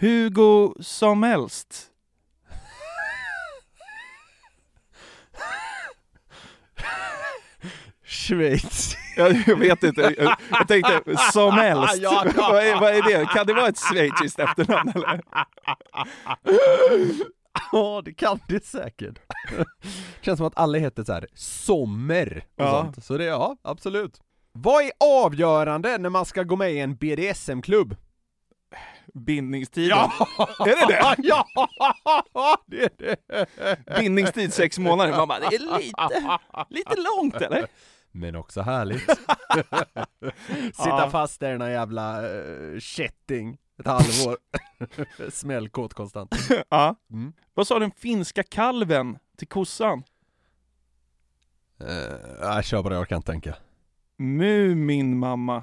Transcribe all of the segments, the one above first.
Hugo som helst. Schweiz. Jag, vet inte, jag, jag tänkte som helst. Ja, ja. vad, är, vad är det? Kan det vara ett schweiziskt efternamn eller? Ja, det kan det säkert. Känns som att alla heter så här Sommer och Ja. sånt. Så det, ja, absolut. Vad är avgörande när man ska gå med i en BDSM-klubb? Bindningstiden. Är det det? Ja, det är det! Bindningstid sex månader. Man bara, det är lite, lite långt eller? Men också härligt. Sitta Ja. fast där i någon jävla uh, kätting ett halvår. Smällkåt konstant. Ja. Mm. Vad sa den finska kalven till kossan? Uh, jag kör bara, jag orkar inte tänka. Mu min mamma.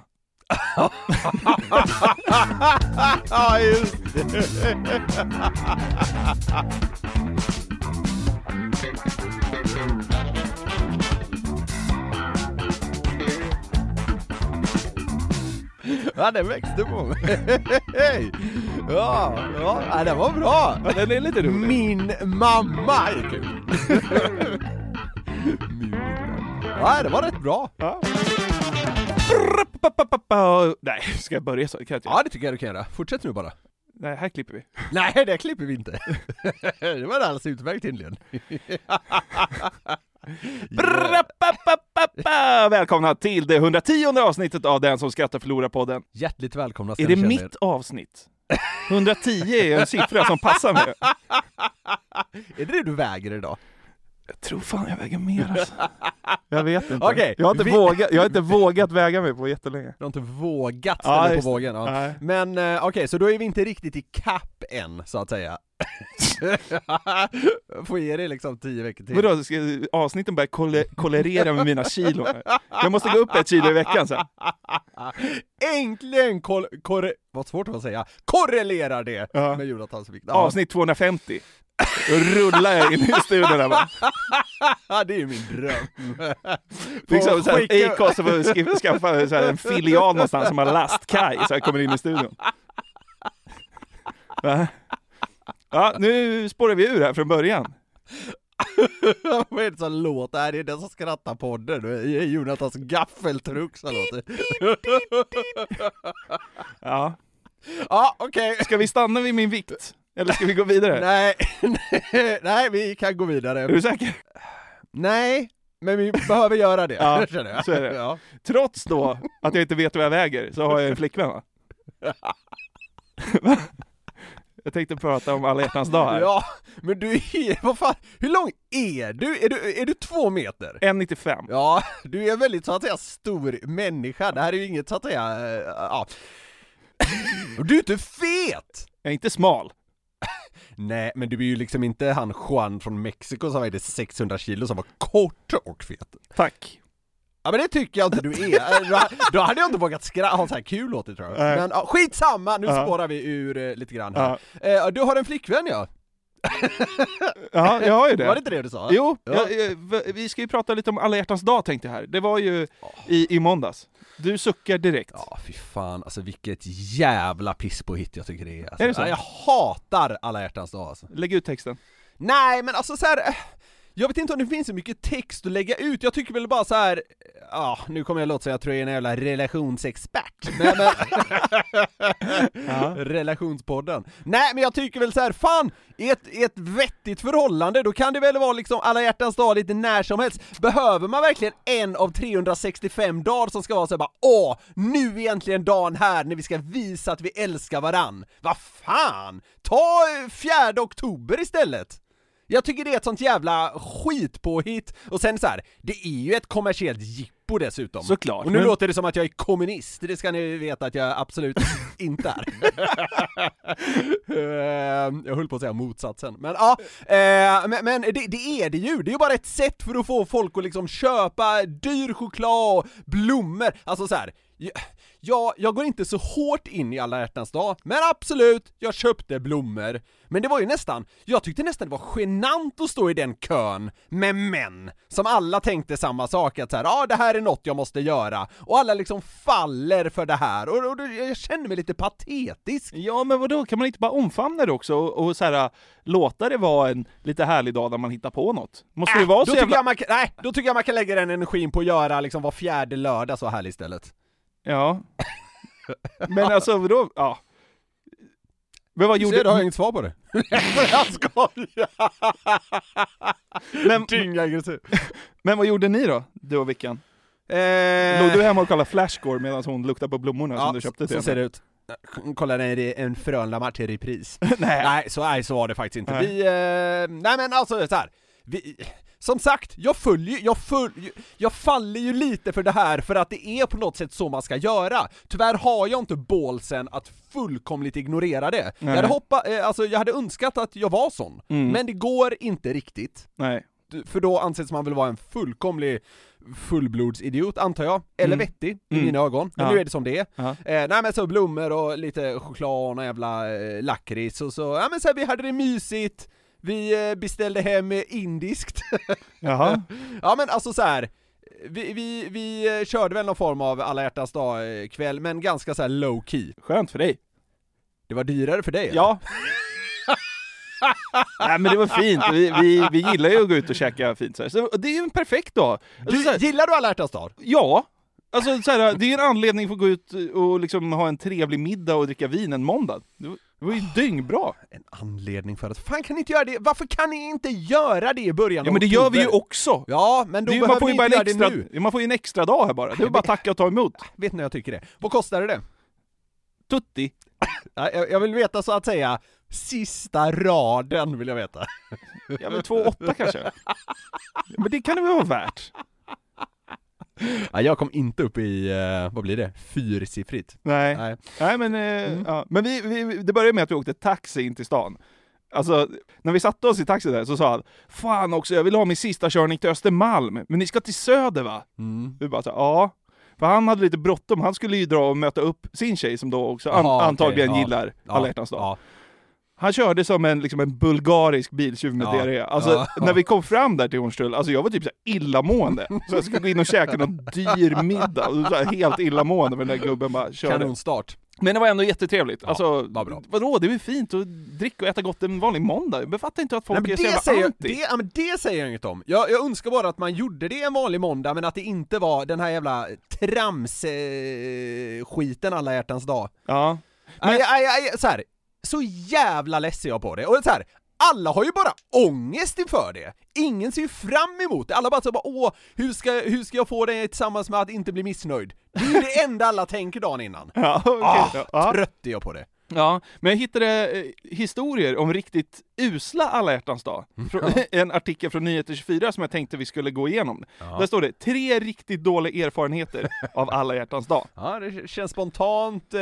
Ja, just det. Ja, den växte på mig. Ja, ja, ja, den var bra! Ja, den är lite rolig. Min mamma är kul! Min mamma. Ja, det var rätt bra. Ja. Nej, ska jag börja så? Kan jag inte? Ja, det tycker jag du kan göra. Fortsätt nu bara. Nej, här klipper vi. Nej, det klipper vi inte. det var alldeles utmärkt. Brrrapapapapa! Välkomna till det 110 avsnittet av Den som skrattar förlorar podden. Hjärtligt välkomna ska Är ni det känna mitt avsnitt? 110 är en siffra som passar mig. er. Är det det du väger idag? Jag tror fan jag väger mer alltså. Jag vet inte. Okej, jag, har inte vi- vågat, jag har inte vågat väga mig på jättelänge. Du har inte vågat Ja, ställa på just det. vågen? Ja. Nej. Men eh, okej, så då är vi inte riktigt i kapp än, så att säga. Får ge det liksom tio veckor till. Vadå, ska avsnitten börja kolle, kollerera med mina kilon? Jag måste gå upp ett kilo i veckan sen. Äntligen kol- korre- vad svårt det var att säga, korrelerar det Ja. med Jonathans vikt. Ja. Avsnitt 250. Då rullar jag in i studion där bara. Det är ju min dröm. Liksom såhär, skicka- Acast får sk- skaffa så här, en filial någonstans som har lastkaj så jag kommer in i studion. Va? Ja, nu spårar vi ur här från början. Vad är det som låter? Är det den som skrattar podden? Det är Jonathans gaffeltruck som låter. Ja. Ja, okej. Ska vi stanna vid min vikt? Eller ska vi gå vidare? Nej, nej, nej, vi kan gå Är vidare. du säker? Nej, men vi behöver göra det, Ja, känner jag. så är det. Ja. Trots då att jag inte vet vad jag väger så har jag en flickvän va? Va? Jag tänkte prata om alla hjärtans dag här. ja, men du är, vad fan, hur lång är du? Är du, är du två meter? 1,95. Ja, du är en väldigt så att säga stor människa, det här är ju inget så att säga, eh, ja. Du är inte fet! Jag är inte smal. Nej, men du är ju liksom inte han Juan från Mexiko som vägde 600 kilo som var kort och fet. Tack. Ja men det tycker jag inte du är, Eh, då, då hade jag inte vågat skra- ha så här kul åt det tror jag. Nej. Men ja, skitsamma, nu Ja. spårar vi ur eh, lite grann här. Eh, du har en flickvän ja? Ja, jag har ju det. Var det inte det du sa? Jo, Ja. jag, jag, v- vi ska ju prata lite om alla hjärtans dag tänkte jag här. Det var ju i, i måndags. Du suckar direkt. Ja fy fan, alltså vilket jävla piss på hit jag tycker det är. Alltså, Är det så? Ja, Jag hatar alla hjärtans dag alltså. Lägg ut texten. Nej men alltså så här. Jag vet inte om det finns så mycket text att lägga ut, jag tycker väl bara så här. ja, nu kommer jag låta som jag tror jag är en jävla relationsexpert, men, men Relationspodden. Nej men jag tycker väl så här, fan! I ett, i ett vettigt förhållande, då kan det väl vara liksom alla hjärtans dag lite när som helst. Behöver man verkligen en av 365 dagar som ska vara så här bara åh, nu är egentligen dagen här när vi ska visa att vi älskar varann. Vad fan! Ta eh, 4 oktober istället! Jag tycker det är ett sånt jävla skitpåhitt, och sen så här, det är ju ett kommersiellt jippo dessutom. Såklart, Och nu men- låter det som att jag är kommunist, det ska ni veta att jag absolut inte är. Eh, jag höll på att säga motsatsen, men ja, eh, men, men det, det är det ju, det är ju bara ett sätt för att få folk att liksom köpa dyr choklad och blommor, alltså så här. Ja, jag går inte så hårt in i alla hjärtans dag, men absolut, jag köpte blommor. Men det var ju nästan, jag tyckte nästan det var genant att stå i den kön med män, som alla tänkte samma sak, att så här, ja det här är något jag måste göra, och alla liksom faller för det här, och, och, då- jag känner mig lite patetisk. Ja men vadå, kan man inte bara omfamna det också och, och så här, låta det vara en lite härlig dag där man hittar på något? Måste det Äh, vara då så tycker jävla... jag man, nej, då tycker jag man kan lägga den energin på att göra liksom var fjärde lördag så här istället. Ja. Men alltså vadå, ja. Men vad Gjorde... Ser, du har jag inget svar på det. jag skojar! Men, Dyngaggressiv. men vad gjorde ni då, du och Vickan? Eh, Låg du hemma och kollade Flashscore medan hon luktade på blommorna som du köpte till så ser det ut. Kolla när det är en Frölunda-match i repris. Nej. nej, så, nej, så var det faktiskt inte. Nej. Vi, eh, nej men alltså så här. Vi, som sagt, jag följer jag, följ, jag faller ju lite för det här för att det är på något sätt så man ska göra. Tyvärr har jag inte bålsen att fullkomligt ignorera det. Jag hade hoppat, eh, alltså jag hade önskat att jag var sån, Mm. men det går inte riktigt. Nej. För då anses man väl vara en fullkomlig fullblodsidiot antar jag, eller Mm. vettig i Mm. mina ögon, men Ja. nu är det som det är. Ja. Eh, nej men så blommor och lite choklad och jävla eh, lakrits och så, ja men så här, vi hade det mysigt, vi eh, beställde hem eh, indiskt. Jaha. ja men alltså så här. Vi, vi, vi eh, körde väl någon form av alla hjärtans dag eh, kväll, men ganska så low key. Skönt för dig. Det var dyrare för dig eller? Ja. Nej men det var fint, vi, vi, vi gillar ju att gå ut och käka fint så, här. så det är ju en perfekt dag. Alltså, så Du, här, gillar du alla hjärtans dag? ja, alltså så här, det är ju en anledning för att gå ut och liksom ha en trevlig middag och dricka vin en måndag. Det var, det ju dyngbra. En anledning för att, fan kan ni inte göra det? Varför kan ni inte göra det i början Ja men det gör vi ju också. Ja, men då Det behöver man, får ni ju bara inte en göra det extra, nu. ja, man får ju en extra dag här bara, det är bara tacka och ta emot. Vet ni jag tycker det? Vad kostade det? Tutti. Ja, Jag, jag vill veta så att säga, sista raden vill jag veta. Ja men 2,8 kanske. Men det kan det väl vara värt? Ja, jag kom inte upp i, eh, vad blir det, fyrsiffrigt. Nej. Nej. Nej men, eh, Mm. ja. men vi, vi, det började med att vi åkte taxi in till stan. Alltså, när vi satte oss i taxi där så sa han Fan också, jag vill ha min sista körning till Östermalm, men ni ska till Söder va? Mm. Vi bara så, ja. För han hade lite bråttom, han skulle ju dra och möta upp sin tjej som då också an, Jaha, okej, antagligen ja. gillar alla hjärtans dag. Ja. Han körde som en, liksom en bulgarisk biltjuv med Ja. diarré. Alltså Ja. när vi kom fram där till Hornstull, alltså jag var typ så här illamående. Så jag skulle gå in och käka någon dyr middag, och så här helt illamående för den där gubben bara körde. Kanonstart. Men det var ändå jättetrevligt. Ja, alltså, vad bra. vadå, det är väl fint att dricka och äta gott en vanlig måndag? Jag fattar inte att folk Nej, är så det, jävla säger, anti. det, ja, men det säger jag inget om. Jag, jag önskar bara att man gjorde det en vanlig måndag, men att det inte var den här jävla trams-skiten alla hjärtans dag. Ja. Men... Aj, aj, aj, så, här, så jävla less är jag på det. Och så här, alla har ju bara ångest inför det. Ingen ser ju fram emot det. Alla bara så bara åh, hur ska, hur ska jag få det tillsammans med att inte bli missnöjd? Det är det enda alla tänker dagen innan. Ja, okej. Ah, ja. Trött är jag på det. ja, men jag hittade eh, historier om riktigt usla alla hjärtans dag. Från, en artikel från Nyheter 24 som jag tänkte vi skulle gå igenom. Där står det tre riktigt dåliga erfarenheter av alla hjärtans dag. Ja, det känns spontant eh,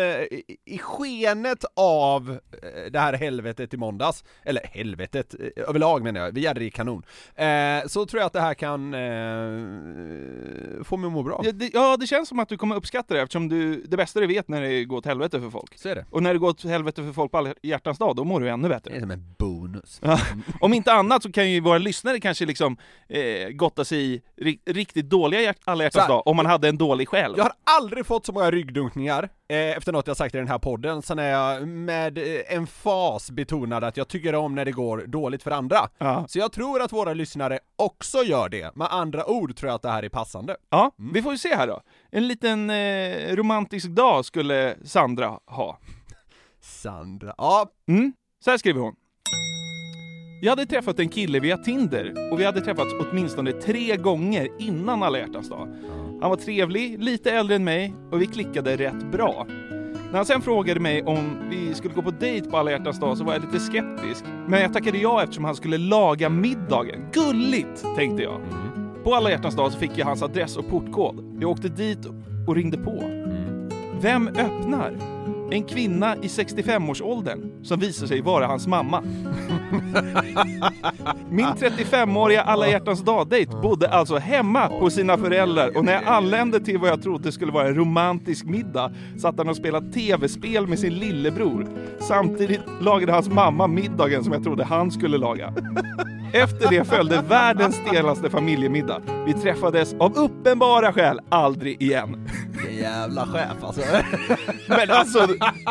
i, skenet av eh, det här helvetet i måndags, eller helvetet eh, överlag menar jag, vi hade det i kanon. Eh, så tror jag att det här kan eh, få mig att må bra. Ja det, ja, det känns som att du kommer uppskatta det eftersom du, det bästa du vet när det går åt helvete för folk. Så är det. Och när det går åt helvete för folk på alla hjärtans dag, då mår du ännu Det bättre. är som en bonus. Bonus. Ja. Om inte annat så kan ju våra lyssnare kanske liksom eh, gotta sig i ri- riktigt dåliga hjärt- alla hjärtans dag, om man hade en dålig själ. Jag har aldrig fått så många ryggdunkningar eh, efter något jag sagt i den här podden, sen är jag med eh, emfas betonad att jag tycker om när det går dåligt för andra. Ja. Så jag tror att våra lyssnare också gör det. Med andra ord tror jag att det här är passande. Ja, Mm. vi får ju se här då. En liten eh, romantisk dag skulle Sandra ha. Sandra, ja, Mm. Så här skriver hon. Jag hade träffat en kille via Tinder och vi hade träffats åtminstone tre gånger innan alla hjärtans dag. Han var trevlig, lite äldre än mig och vi klickade rätt bra. När han sen frågade mig om vi skulle gå på dejt på alla hjärtans dag så var jag lite skeptisk. Men jag tackade ja eftersom han skulle laga middagen. Gulligt, tänkte jag. På alla hjärtans dag så fick jag hans adress och portkod. Jag åkte dit och ringde på. Vem öppnar? En kvinna i 65-årsåldern som visar sig vara hans mamma. Min 35-åriga alla hjärtans dag-dejt bodde alltså hemma hos sina föräldrar och när jag anlände till vad jag trodde skulle vara en romantisk middag satt han och spelade tv-spel med sin lillebror. Samtidigt lagade hans mamma middagen som jag trodde han skulle laga. Efter det följde världens stelaste familjemiddag. Vi träffades av uppenbara skäl aldrig igen. vilken jävla chef alltså. Men alltså,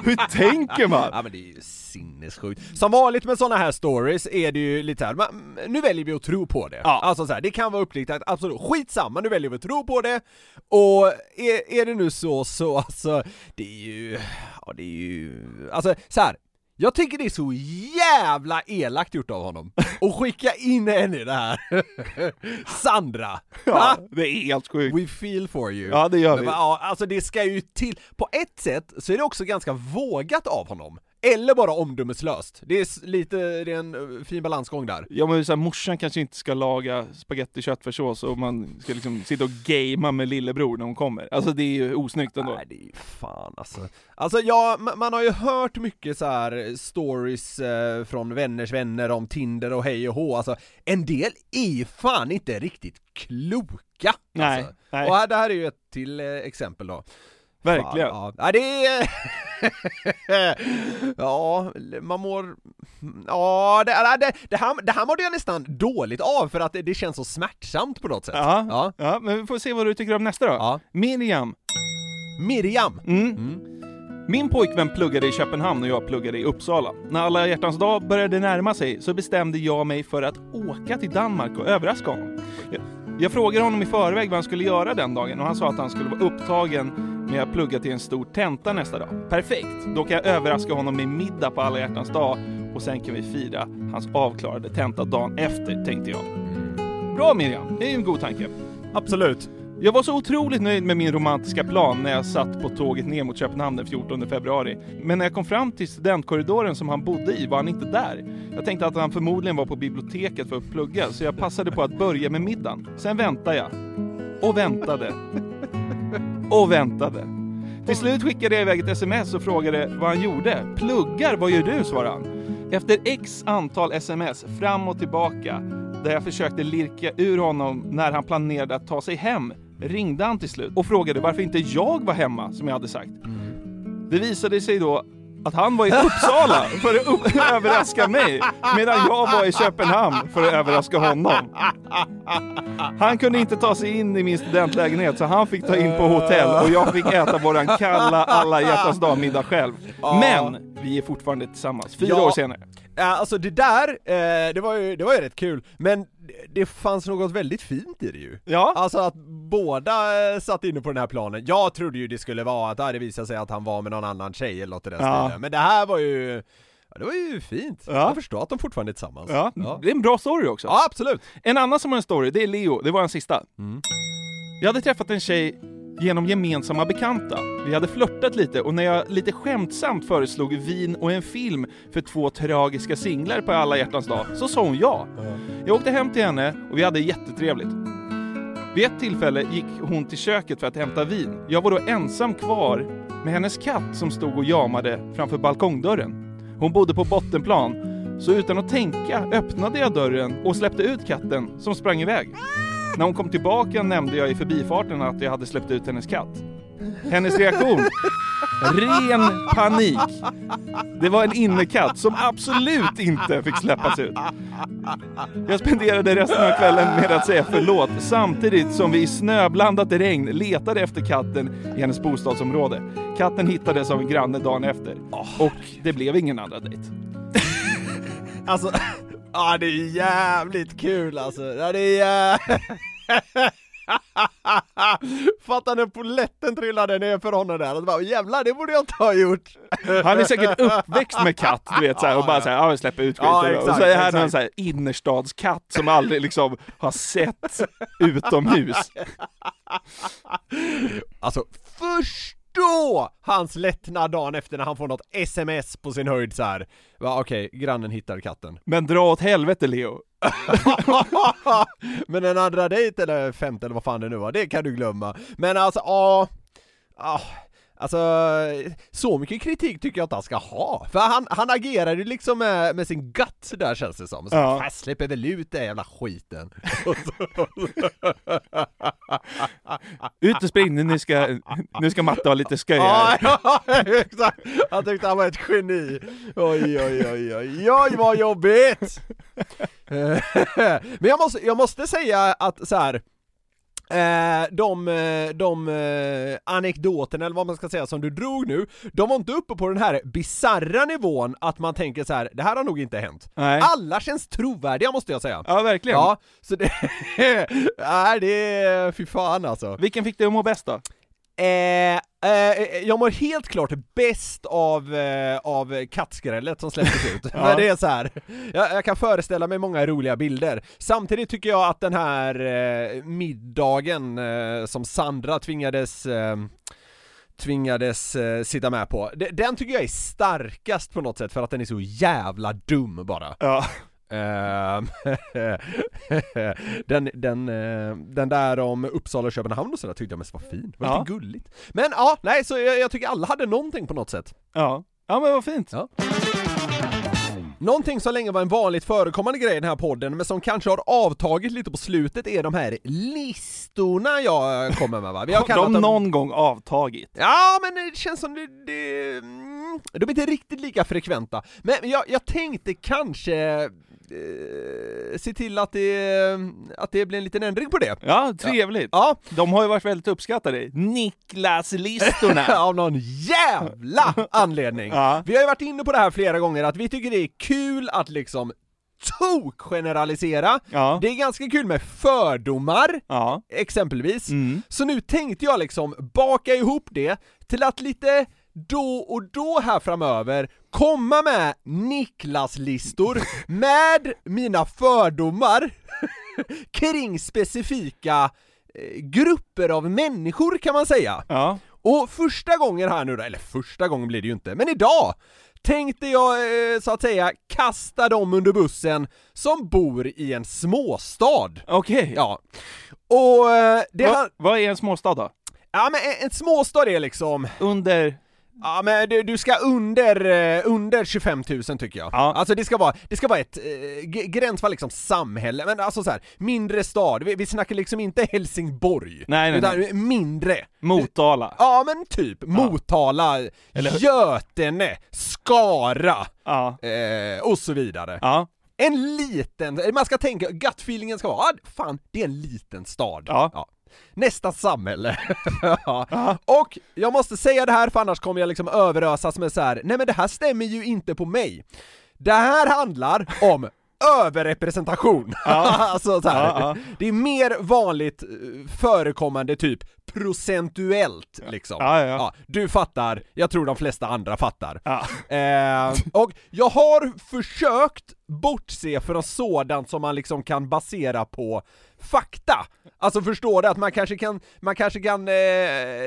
hur tänker man? Ja men det är ju sinnessjukt. Som vanligt med såna här stories är det ju lite här, men nu väljer vi att tro på det. Ja. Alltså så här, det kan vara uppdiktat, absolut, skitsamma, nu väljer vi att tro på det. Och är, är det nu så, så alltså, det är ju, ja det är ju, alltså så här. Jag tycker det är så jävla elakt gjort av honom, att skicka in henne i det här. Sandra! Ja, det är helt sjukt. We feel for you. Ja, det gör Men, vi. Ja, alltså det ska ju till, på ett sätt så är det också ganska vågat av honom. Eller bara omdömeslöst. Det är lite, det är en eh, fin balansgång där. Ja men så här, morsan kanske inte ska laga spagetti köttfärssås och man ska liksom sitta och gamea med lillebror när hon kommer. Alltså det är ju osnyggt ändå. Nej det är ju fan alltså. Alltså ja, ma- man har ju hört mycket så här stories eh, från vänners vänner om Tinder och hej och hå, alltså en del är ju fan inte riktigt kloka! Nej, alltså. nej. Och här, det här är ju ett till eh, exempel då. Verkligen. Fan, ja. ja, det är... ja, man mår... Ja, det, det, det, här, det här mådde jag nästan dåligt av för att det, det känns så smärtsamt på något sätt. Ja, Ja. ja. men vi får se vad du tycker om nästa då. Ja. Miriam. Miriam! Mm. Min pojkvän pluggade i Köpenhamn och jag pluggade i Uppsala. När alla hjärtans dag började närma sig så bestämde jag mig för att åka till Danmark och överraska honom. Jag, jag frågade honom i förväg vad han skulle göra den dagen och han sa att han skulle vara upptagen med att plugga till en stor tenta nästa dag. Perfekt! Då kan jag överraska honom med middag på alla hjärtans dag och sen kan vi fira hans avklarade tenta dagen efter, tänkte jag. Bra Miriam, det är ju en god tanke. Absolut. Jag var så otroligt nöjd med min romantiska plan när jag satt på tåget ner mot Köpenhamn den 14 februari. Men när jag kom fram till studentkorridoren som han bodde i var han inte där. Jag tänkte att han förmodligen var på biblioteket för att plugga, så jag passade på att börja med middagen. Sen väntade jag. Och väntade. Och väntade. Till slut skickade jag iväg ett sms och frågade vad han gjorde. Pluggar, vad gör du? svarade han. Efter x antal sms fram och tillbaka där jag försökte lirka ur honom när han planerade att ta sig hem ringde han till slut och frågade varför inte jag var hemma som jag hade sagt. Det visade sig då att han var i Uppsala för att upp- överraska mig medan jag var i Köpenhamn för att överraska honom. Han kunde inte ta sig in i min studentlägenhet så han fick ta in på hotell och jag fick äta våran kalla alla hjärtans dag middag själv. Men vi är fortfarande tillsammans, fyra Ja. år senare. Ja, alltså det där, eh, det, var ju, det var ju rätt kul, men det- fanns något väldigt fint i det ju. Ja, Alltså att båda eh, satt inne på den här planen. Jag trodde ju det skulle vara att det hade visat sig att han var med någon annan tjej eller något i den Ja. stilen. Men det här var ju, ja, det var ju fint. Ja. Jag förstår att de fortfarande är tillsammans. ja. ja. det är en bra story också. Ja, absolut. En annan som har en story, det är Leo, det var en sista. Mm. Jag hade träffat en tjej genom gemensamma bekanta. Vi hade flörtat lite och när jag lite skämtsamt föreslog vin och en film för två tragiska singlar på alla hjärtans dag, så sa hon ja. Jag åkte hem till henne och vi hade jättetrevligt. Vid ett tillfälle gick hon till köket för att hämta vin. Jag var då ensam kvar med hennes katt som stod och jamade framför balkongdörren. Hon bodde på bottenplan, så utan att tänka öppnade jag dörren och släppte ut katten som sprang iväg. När hon kom tillbaka nämnde jag i förbifarten att jag hade släppt ut hennes katt. Hennes reaktion Ren panik. Det var en innekatt som absolut inte fick släppas ut. Jag spenderade resten av kvällen med att säga förlåt samtidigt som vi i snöblandat regn letade efter katten i hennes bostadsområde. Katten hittades av en granne dagen efter. Och det blev ingen andra dejt. Alltså, ja det är jävligt kul alltså. Ja, det är jä- Fattar när polletten trillade ner för honom där och bara jävlar det borde jag inte ha gjort. Han är säkert uppväxt med katt, du vet såhär, och bara såhär, ja vi släpper ut skiten. Ja, och exakt, så är här exakt. någon såhär innerstadskatt som aldrig liksom har sett utomhus. Alltså förstå hans lättnad dagen efter när han får något sms på sin höjd så här. Va, Okej, grannen hittar katten. Men dra åt helvete Leo. Men en andra dejt eller femte eller vad fan det nu var, det kan du glömma. Men alltså, ja... ja, Alltså, så mycket kritik tycker jag inte han ska ha. För han, han agerar ju liksom med, med sin gut där känns det som. Så, Ja. ja. släpper väl ut den jävla skiten. Ut och spring, nu ska, nu ska Matte ha lite här. Ja, ja, exakt! Han tyckte han var ett geni. Oj, oj, oj, oj, oj vad jobbigt! Men jag måste, jag måste säga att så här. Eh, de, eh, de eh, anekdoterna, eller vad man ska säga, som du drog nu, de var inte uppe på den här bizarra nivån att man tänker så här: det här har nog inte hänt. Nej. Alla känns trovärdiga måste jag säga. Ja, verkligen. Ja, så det... Nej, det är... Fy fan alltså. Vilken fick dig att må bäst då? Eh, eh, jag mår helt klart bäst av, eh, av kattskrället som släpptes ut. Ja. Det är så här. Jag, jag kan föreställa mig många roliga bilder. Samtidigt tycker jag att den här eh, middagen eh, som Sandra tvingades eh, tvingades eh, sitta med på, de- den tycker jag är starkast på något sätt för att den är så jävla dum bara. Ja. Ehm, den, den, eh, den där om Uppsala och Köpenhamn och sådär tyckte jag mest var fin, det var Ja. lite gulligt. Men ja, nej så jag, jag tycker alla hade någonting på något sätt. Ja. Ja men vad fint. Ja. Någonting som länge var en vanligt förekommande grej i den här podden, men som kanske har avtagit lite på slutet, är de här listorna jag kommer med va? Vi har kallat de dem... någon gång avtagit? Ja, men det känns som det... det mm, de är inte riktigt lika frekventa. Men jag, jag tänkte kanske se till att det, att det blir en liten ändring på det. Ja, trevligt. Ja, De har ju varit väldigt uppskattade. Niklas-listorna. av någon jävla anledning. Ja. Vi har ju varit inne på det här flera gånger, att vi tycker det är kul att liksom tok-generalisera. Ja. Det är ganska kul med fördomar, Ja. exempelvis. Mm. Så nu tänkte jag liksom baka ihop det till att lite då och då här framöver komma med Niklas-listor med mina fördomar kring specifika eh, grupper av människor kan man säga. Ja. Och första gången här nu då, eller första gången blir det ju inte, men idag tänkte jag eh, så att säga kasta dem under bussen som bor i en småstad. Okej. Ja. Och eh, det Va, har, vad är en småstad då? Ja men en, en småstad är liksom, Under... ja men du, du ska under, eh, under 25 000 tycker jag. Ja. Alltså det ska vara, det ska vara ett eh, gränsfall liksom samhälle, men alltså så här, mindre stad, vi, vi snackar liksom inte Helsingborg. Nej, nej, utan nej. mindre. Motala. Ja men typ, Motala, Götene, Skara, Ja. eh, och så vidare. Ja. En liten, man ska tänka, gut-feelingen ska vara, ah, fan, det är en liten stad. Ja. Nästa samhälle. ja. Och jag måste säga det här för annars kommer jag liksom överösas med så här. nej men det här stämmer ju inte på mig. Det här handlar om överrepresentation. alltså så här. Ja, ja. Det är mer vanligt eh, förekommande typ procentuellt liksom. Du fattar, jag tror de flesta andra fattar. Eh, och jag har försökt bortse från sådant som man liksom kan basera på fakta. Alltså förstår du att man kanske kan, man kanske kan eh,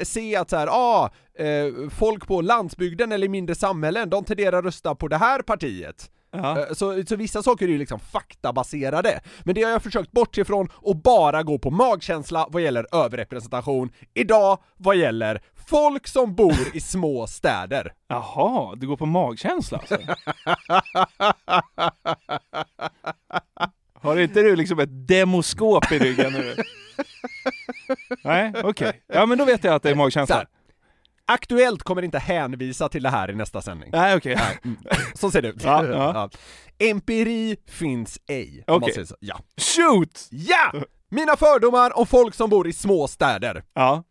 se att så här, ah, eh, folk på landsbygden eller mindre samhällen, de tenderar att rösta på det här partiet. Ja. Eh, Så, så vissa saker är ju liksom faktabaserade, men det har jag försökt bortse ifrån och bara gå på magkänsla vad gäller överrepresentation, idag vad gäller folk som bor i små städer. Jaha, du går på magkänsla alltså? Har inte du liksom ett demoskop i ryggen nu? Nej, okej. Ja men då vet jag att det är magkänsla. Aktuellt kommer inte hänvisa till det här i nästa sändning. Nej okej. Så ser det ut. Ja, ja. Empiri finns ej. Okej. så. Ja. Shoot! ja! Mina fördomar om folk som bor i små städer. Ja.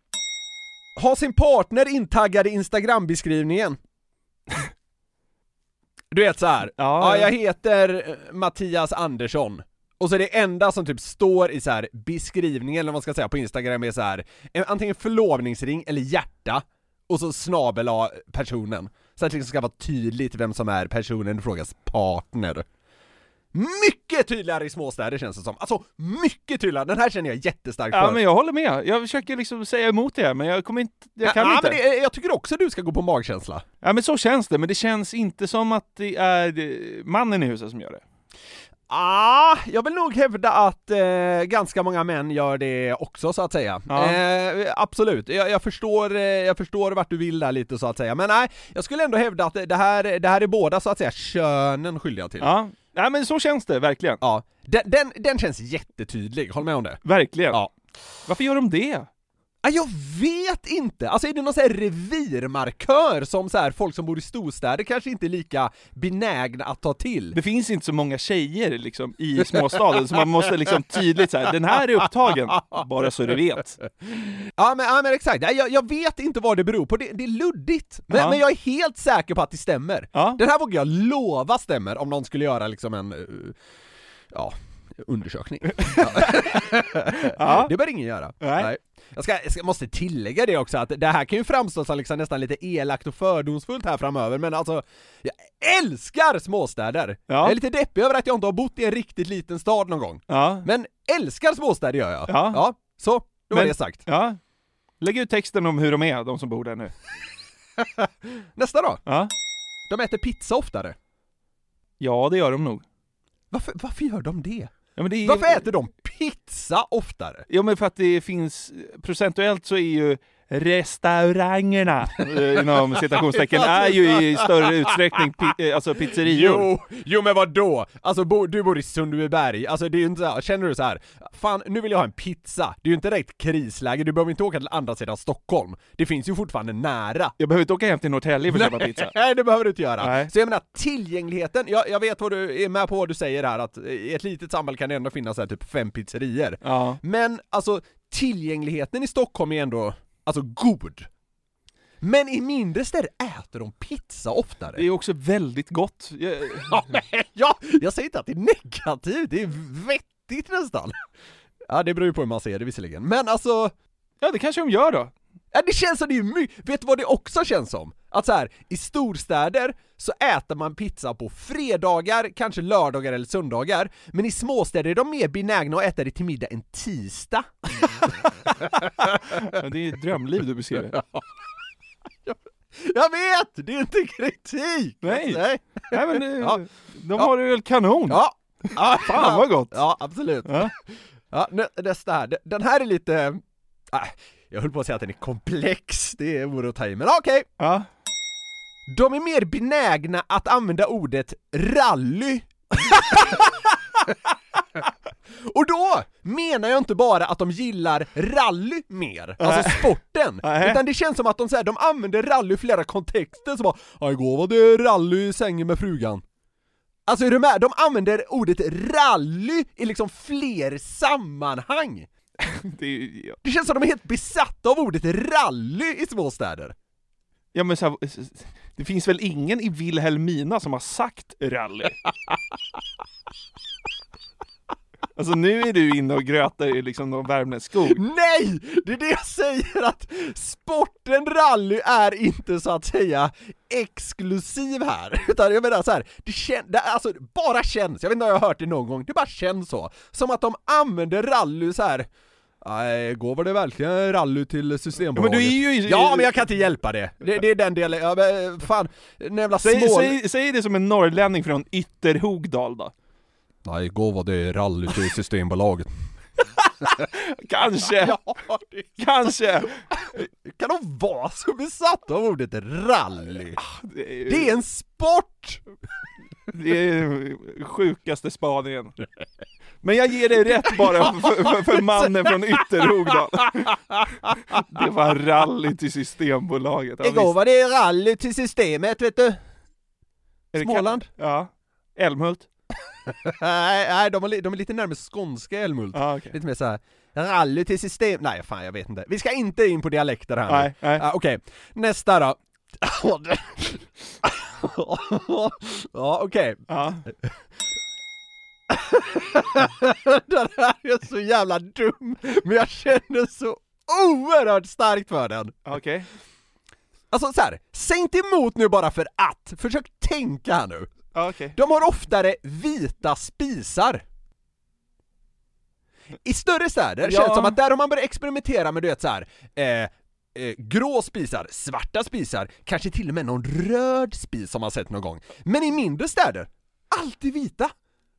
Ha sin partner intaggad i Instagram-beskrivningen. Du vet så här. Ja, ja, ja. jag heter eh, Mattias Andersson. Och så är det enda som typ står i så här beskrivningen, eller vad man ska säga, på Instagram är så här en- antingen förlovningsring eller hjärta, och så snabel personen. Så att det liksom ska vara tydligt vem som är personen i frågas partner. Mycket tydligare i småstäder känns det som. Alltså, mycket tydligare! Den här känner jag jättestarkt Ja för. men jag håller med. Jag försöker liksom säga emot det, men jag kommer inte, jag kan ja, inte. Men det, jag tycker också du ska gå på magkänsla. Ja men så känns det, men det känns inte som att det är eh, mannen i huset som gör det. Ah, jag vill nog hävda att eh, ganska många män gör det också så att säga. Ja. Eh, absolut, jag, jag, förstår, eh, jag förstår vart du vill där lite så att säga, men nej, jag skulle ändå hävda att det här, det här är båda så att säga könen skyldiga till. Ja, Nej men så känns det verkligen. Ja. Den, den, den känns jättetydlig, håll med om det. Verkligen. Ja. Varför gör de det? Jag vet inte! Alltså är det någon sån här revirmarkör som så här, folk som bor i storstäder kanske inte är lika benägna att ta till? Det finns inte så många tjejer liksom i småstaden, så man måste liksom tydligt säga den här är upptagen, bara så du vet. Ja men, ja, men exakt, jag, jag vet inte vad det beror på, det, det är luddigt. Men, Ja. men jag är helt säker på att det stämmer. Ja. Den här vågar jag lova stämmer om någon skulle göra liksom en, eh, ja, undersökning. Ja. Det bör ingen göra. Nej. Jag, ska, jag ska, måste tillägga det också, att det här kan ju framstå som liksom nästan lite elakt och fördomsfullt här framöver, men alltså, jag älskar småstäder! Ja. Jag är lite deppig över att jag inte har bott i en riktigt liten stad någon gång. Ja. Men älskar småstäder gör jag. Ja. ja så, då var Men- det sagt. ja. Lägg ut texten om hur de är, de som bor där nu. Nästa då. Ja. De äter pizza oftare. Ja, det gör de nog. Varför, varför gör de det? Ja, men det är, Varför äter de pizza oftare? Ja men för att det finns, procentuellt så är ju restaurangerna, eh, inom citationstecken, är ju i större utsträckning pi, eh, alltså pizzerior. Jo, jo men vad då? Alltså bo, du bor i Sundbyberg, alltså det är ju inte så här, känner du så här, fan nu vill jag ha en pizza, det är ju inte direkt krisläge, du behöver inte åka till andra sidan Stockholm, det finns ju fortfarande nära. Jag behöver inte åka hem till Norrtälje för att köpa pizza. Nej det behöver du inte göra. Nej. Så jag menar tillgängligheten, jag, jag vet vad du är med på vad du säger här, att i ett litet samhälle kan det ändå finnas så här, typ fem pizzerior. Ja. Men alltså tillgängligheten i Stockholm är ändå, alltså god. Men i mindre städer äter de pizza oftare. Det är också väldigt gott. Jag, Ja, men, ja, jag säger inte att det är negativt, det är vettigt nästan. Ja, det beror ju på hur man ser det visserligen. Men alltså, ja, det kanske de gör då. Ja, det känns som det är mycket, vet du vad det också känns som? Att så här, i storstäder så äter man pizza på fredagar, kanske lördagar eller söndagar, men i småstäder är de mer benägna att äta det till middag en tisdag. Ja, det är ett drömliv du beskriver. Jag vet! Det är inte kritik! Nej. Nej. Nej men eh, Ja. de har det väl kanon? Ja! ja. Fan vad gott! Ja, absolut. Ja. Ja, nä- nästa här. Den här är lite... Äh, jag höll på att säga att den är komplex, det vore att ta i, men okej. Ja. De är mer benägna att använda ordet rally. Och då menar jag inte bara att de gillar rally mer, alltså sporten, Nej. utan det känns som att de, så här, de använder rally i flera kontexter, som bara "Ja, igår var det rally i sängen med frugan. Alltså är du med? De använder ordet rally i liksom fler sammanhang. Det, är- ja. Det känns som de är helt besatta av ordet rally i små städer. ja men så här, det finns väl ingen i Vilhelmina som har sagt rally? Alltså nu är du inne och grötar i liksom någon värmländsk skog. Nej! Det är det jag säger att sporten rally är inte så att säga exklusiv här, utan jag menar så här, det känns, alltså bara känns, jag vet inte om jag har hört det någon gång, det bara känns så, som att de använder rally så här. Nej, igår var det verkligen rally till Systembolaget. Ja, men du är ju i- Ja, men jag kan inte hjälpa det. Det, det är den delen, ja, men fan, den jävla Säg, smål... säg, säg det som en norrlänning från Ytterhogdal då. Nej, igår var det rally till Systembolaget. Kanske, ja, det kanske! kan de vara så besatta av ordet rally? Det är, Det är en sport! det är sjukaste spaningen. Men jag ger dig rätt bara för, för, för mannen från Ytterhogdal. Det var rally till Systembolaget. Ja, Igår visst. var det rally till systemet vet du. Småland. Ja. Älmhult? nej, nej de, är, de är lite närmare skånska Älmhult. Ja, okej. Lite mer såhär, rally till system... Nej fan jag vet inte. Vi ska inte in på dialekter här nu. Nej, nej. Ah, Okej, nästa då. ja okej, Ja. den här är så jävla dum, men jag känner så oerhört starkt för den. Okej. Alltså så här, säg inte emot nu bara för att, försök tänka här nu. Okej. De har oftare vita spisar. I större städer Ja. känns det som att där har man börjat experimentera med du vet så här. Eh, eh, grå spisar, svarta spisar, kanske till och med någon röd spis som man sett någon gång. Men i mindre städer, alltid vita.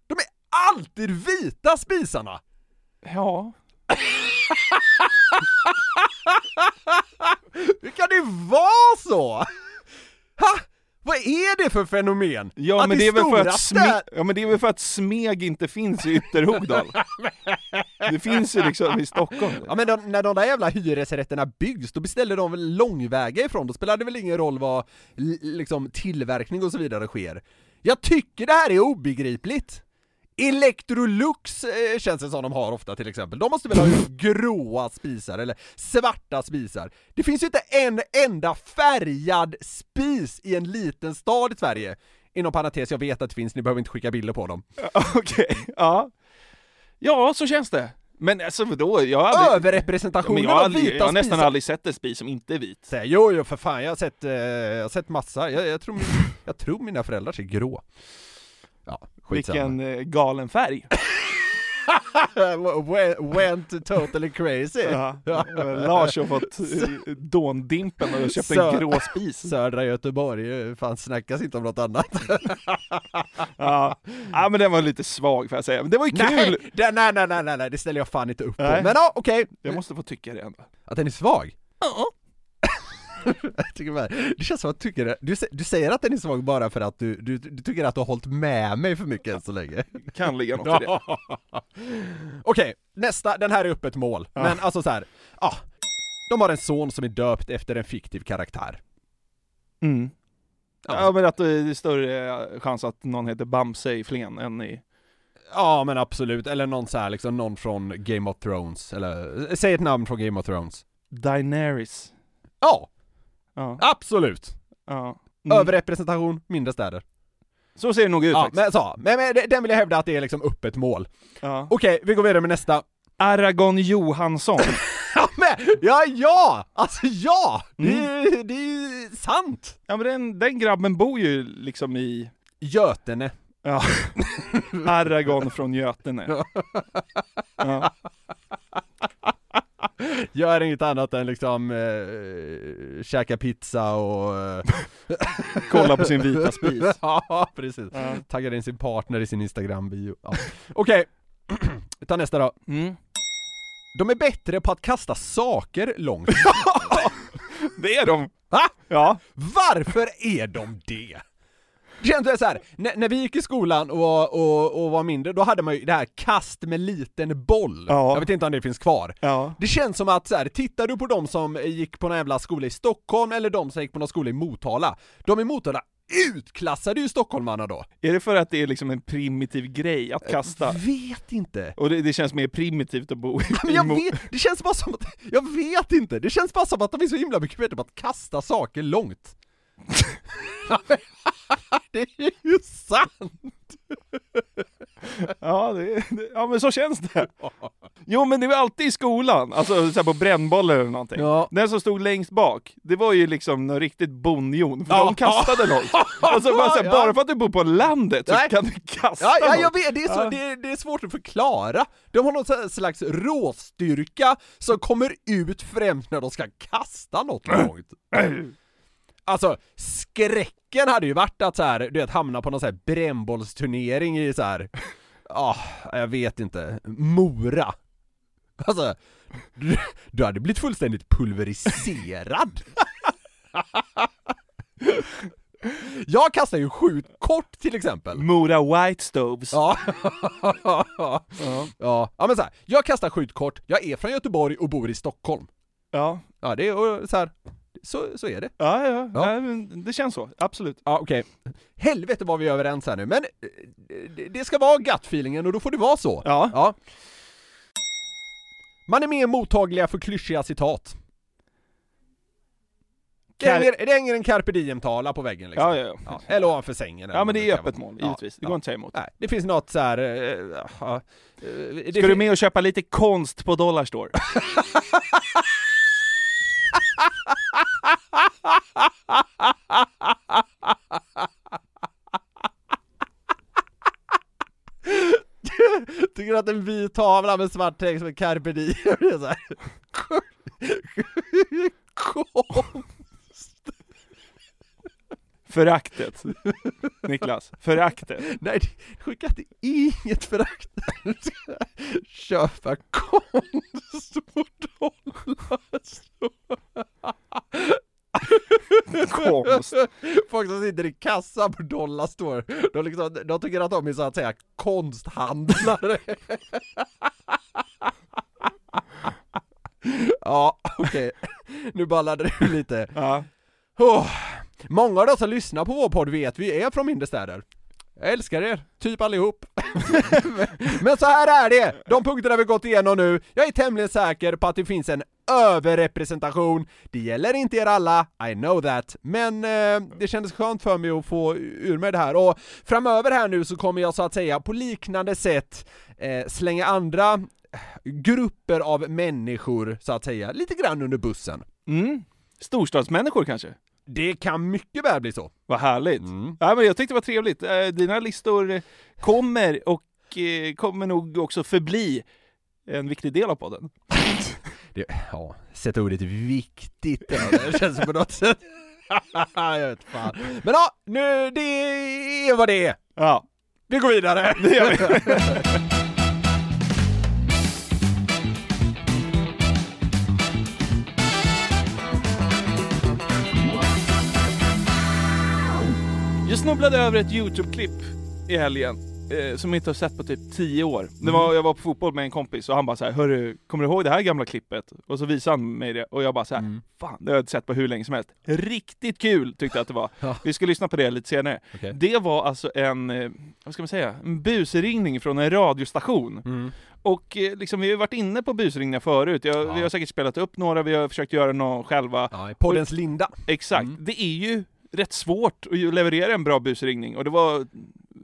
De är alltid vita spisarna! Ja. Hur kan det vara så? Ha? Vad är det för fenomen? Ja Att men, det är väl för att sme- ja men det är väl för att Smeg inte finns i Ytterhogdal? Det finns ju liksom i Stockholm. Ja men de, när de där jävla hyresrätterna byggs, då beställer de väl långväga ifrån, då spelar det väl ingen roll vad liksom tillverkning och så vidare sker. Jag tycker det här är obegripligt! Electrolux eh, känns det som de har ofta till exempel, de måste väl ha gråa spisar eller svarta spisar. Det finns ju inte en enda färgad spis i en liten stad i Sverige. Inom parentes, jag vet att det finns, ni behöver inte skicka bilder på dem. Okej, ja. Ja, så känns det. Men alltså vadå? Jag har aldrig... Överrepresentationen men jag har, av aldrig, vita jag har nästan spisar. aldrig sett en spis som inte är vit. Så Jo, jo för fan, jag har sett, eh, jag har sett massa, jag, jag, tror, jag tror mina föräldrar ser grå. Ja, skitsamma. Vilken eh, galen färg. went, totally crazy. Ja. Lars har fått eh, dåndimpen och köpt en grå spis. Södra Göteborg, eh, fan snackas inte om något annat. Ja. ja, men den var lite svag får jag säga. Men det var ju kul! nej, nej, nej, nej, nej, det ställer jag fan inte upp på. Men ja, okej. Jag måste få tycka det ändå. Att den är svag? Ja. jag tycker bara, det känns som att du tycker. Du, du säger att den är svag bara för att du, du, du tycker att du har hållit med mig för mycket än så länge. Kan ligga något i det. Okej, nästa, den här är öppet mål. Men alltså så här, ja. De har en son som är döpt efter en fiktiv karaktär. Mm. Ja men att det är större chans att någon heter Bamse i Flen än i... Ja men absolut, eller någon så här, liksom någon från Game of Thrones, eller säg ett namn från Game of Thrones. Daenerys. Ja, Ja. absolut! ja. Mm. Överrepresentation, mindre städer. Så ser det nog ut Ja, faktiskt. men så, men, men det- den vill jag hävda att det är liksom öppet mål. Ja. Okej, vi går vidare med nästa. Aragon Johansson. Ja men, ja ja! Alltså ja! Det, är- det är ju sant! ja men den, den grabben bor ju liksom i... Götene. Ja. Aragon från Götene. Ja. Gör inget annat än liksom eh, käka pizza och... Eh, Kolla på sin vita spis. ja, precis. Ja. Taggar in sin partner i sin Instagram-bio. Ja. Okej, vi tar nästa då. Mm. De är bättre på att kasta saker långt. Det är de! Va? Ja. Varför är de det? Det känns så här, när, när vi gick i skolan och, och, och var mindre, då hade man ju det här kast med liten boll. Ja. Jag vet inte om det finns kvar. Ja. Det känns som att så här, tittar du på de som gick på någon jävla skola i Stockholm eller de som gick på någon skola i Motala, de i Motala utklassade ju stockholmarna då. Är det för att det är liksom en primitiv grej att kasta? Vet inte. Och det, det känns mer primitivt att bo i... Men jag vet, det känns bara som att, jag vet inte, det känns bara som att de är så himla mycket bättre på att kasta saker långt. det är ju sant! Ja, det, det, ja men så känns det. Jo men det var alltid i skolan, alltså så på brännboll eller någonting. Ja. Den som stod längst bak, det var ju liksom någon riktigt bondjon, för Ja. de kastade långt. Alltså bara, så här, Ja. bara för att du bor på landet så Nej. kan du kasta Ja, ja något. jag vet, det är, så, det, är, det är svårt att förklara. De har någon slags råstyrka som kommer ut främst när de ska kasta något långt. Alltså, skräcken hade ju varit att så här, du vet, hamna på någon så här brännbollsturnering i så här. Ja, jag vet inte, Mora. Alltså, du, du hade blivit fullständigt pulveriserad. Jag kastar ju skjutkort till exempel. Mora White Stoves. Ja. ja. ja. Ja men så här, jag kastar skjutkort, jag är från Göteborg och bor i Stockholm. Ja, Ja det är så här. Så, så är det. ja, ja. Ja. ja. det känns så. Absolut. Ja okej. Helvete vad vi är överens här nu, men eh, det- ska vara gut-feelingen och då får det vara så. Ja. ja. Man är mer mottagliga för klyschiga citat. Det hänger, det hänger en carpe diem-tala på väggen liksom. Ja, ja, ja. Eller ovanför sängen. Ja, men det är öppet mål, Ja, givetvis. Det går inte att säga emot. Nej, det finns något så här. eh, ja, eh, Ska du med och köpa lite konst på Dollarstore? Tycker att en vit tavla med svart text som en carpe diem det är så här. Konst. Föraktet. Niklas, föraktet. Nej, det är inget förakt. Du Köpa konst på Dollarstore. Konst. Folk som sitter i kassan på Dollarstore, de, liksom, de tycker att de är så att säga konsthandlare. ja, okej. Nu ballade det lite. Ja. Åh, Många av de som lyssnar på vår podd vet vi är från mindre städer. Jag älskar er, typ allihop. Men så här är det! De punkterna vi gått igenom nu, jag är tämligen säker på att det finns en överrepresentation. Det gäller inte er alla, I know that, men eh, det kändes skönt för mig att få ur mig det här och framöver här nu så kommer jag så att säga på liknande sätt eh, slänga andra grupper av människor så att säga lite grann under bussen. Mm. Storstadsmänniskor kanske? Det kan mycket väl bli så. Vad härligt. Mm. Ja, men jag tyckte det var trevligt. Eh, Dina listor kommer och eh, kommer nog också förbli en viktig del av podden. Det, ja, sätta ordet viktigt det känns på något sätt. jag vet fan. Men ja, nu, det är vad det är. Ja, Vi går vidare. det gör vi. Jag snubblade över ett YouTube-klipp i helgen eh, som jag inte har sett på typ 10 år. Det var, jag var på fotboll med en kompis och han bara så här, Hörru, kommer du ihåg det här gamla klippet? Och så visade han mig det och jag bara så här, fan det har jag inte sett på hur länge som helst. Riktigt kul tyckte jag att det var. Ja. Vi ska lyssna på det lite senare. Okej. Det var alltså en, eh, vad ska man säga, en busringning från en radiostation. Mm. Och eh, liksom, vi har ju varit inne på busringningar förut. Jag, Ja. Vi har säkert spelat upp några, vi har försökt göra några själva. Ja, poddens linda. Exakt. Mm. Det är ju rätt svårt att leverera en bra busringning och det var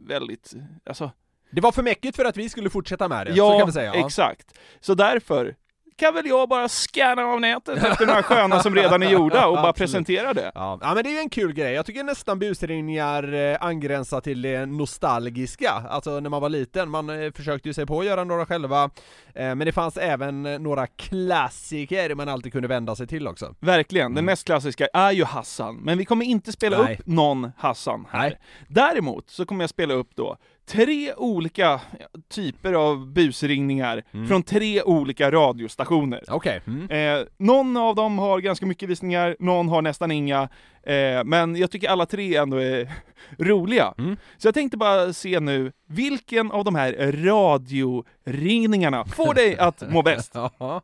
väldigt, alltså, Det var för mäckigt för att vi skulle fortsätta med det, så ja, kan vi säga. Ja. exakt. Så därför kan väl jag bara scanna av nätet efter några sköna som redan är gjorda och bara presentera det. Ja, ja men det är ju en kul grej, jag tycker nästan busringningar eh, angränsar till det nostalgiska, alltså när man var liten, man eh, försökte ju sig på att göra några själva, eh, men det fanns även några klassiker man alltid kunde vända sig till också. Verkligen, den mest klassiska är ju Hassan, men vi kommer inte spela Nej. upp någon Hassan här. Nej. Däremot så kommer jag spela upp då tre olika typer av busringningar från tre olika radiostationer. Okej. Mm. Eh, någon av dem har ganska mycket visningar, någon har nästan inga, eh, men jag tycker alla tre ändå är roliga. Mm. Så jag tänkte bara se nu, vilken av de här radioringningarna får dig att må bäst? Ja.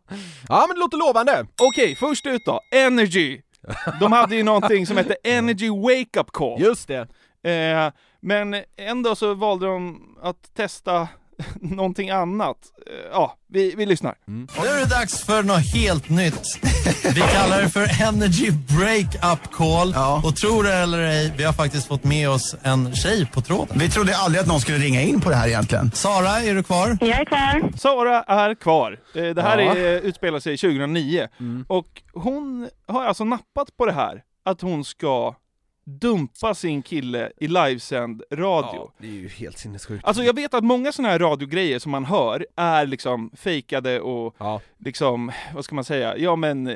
men det låter lovande! Okej, först ut då, Energy. De hade ju någonting som hette Energy Wake Up Call. Just det. Eh, men ändå så valde de att testa någonting annat. Eh, ja, vi, vi lyssnar. Nu är det dags för något helt nytt. Vi kallar det för Energy Break-Up Call. Och tror det eller ej, vi har faktiskt fått med oss en tjej på tråden. Vi trodde aldrig att någon skulle ringa in på det här egentligen. Sara, är du kvar? Jag är kvar. Sara är kvar. Eh, Det här Ja. är, utspelar sig 2009. Och hon har alltså nappat på det här, att hon ska dumpa sin kille i livesänd radio. det är ju helt sinnessjukt. Alltså jag vet att många sådana här radiogrejer som man hör är liksom fejkade och Ja. liksom, vad ska man säga, ja men, eh,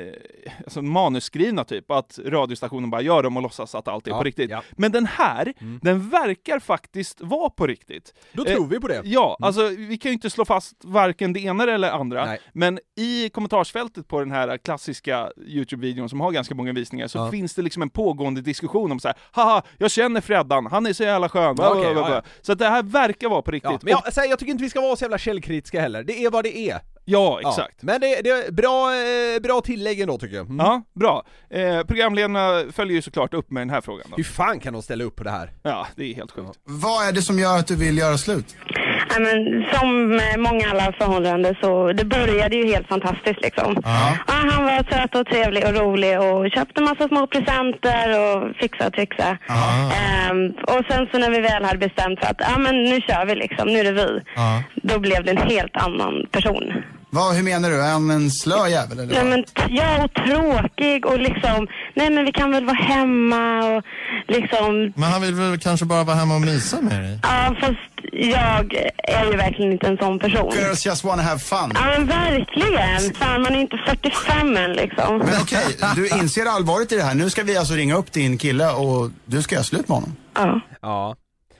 alltså manusskrivna typ, att radiostationen bara gör dem och låtsas att allt är Ja, på riktigt. ja. Men den här, den verkar faktiskt vara på riktigt. Då Eh, tror vi på det. Ja, alltså vi kan ju inte slå fast varken det ena eller andra, Nej. men i kommentarsfältet på den här klassiska Youtube-videon som har ganska många visningar så Ja. finns det liksom en pågående diskussion om de så här, haha, jag känner Freddan, han är så jävla skön. Okej, ja, ja. Så att det här verkar vara på riktigt. Ja, men jag, här, jag tycker inte vi ska vara så jävla källkritiska heller, det är vad det är. ja, exakt. Ja, men det, det är bra, eh, bra tillägg ändå tycker jag. Mm. Ja, bra. Eh, programledarna följer ju såklart upp med den här frågan då. Hur fan kan de ställa upp på det här? Ja, det är helt sjukt. Vad är det som gör att du vill göra slut? Ja, men, som många alla förhållanden så det började ju helt fantastiskt liksom. Ja, han var söt och trevlig och rolig och köpte massa små presenter och fixa och trixa. Ehm, och sen så när vi väl hade bestämt för att ja, men nu kör vi liksom, nu är det vi. Då blev det en helt annan person. Vad, hur menar du? Är han en slö jävel eller? Nej, men, ja, och tråkig och liksom, nej men vi kan väl vara hemma och liksom, Men han vill väl kanske bara vara hemma och mysa med dig? ja fast jag är ju verkligen inte en sån person. Girls just wanna have fun. Ja men verkligen. Fan man är inte 45 än liksom. Men okej, du inser allvaret i det här. Nu ska vi alltså ringa upp din kille och du ska göra slut med honom. Ja. Ja.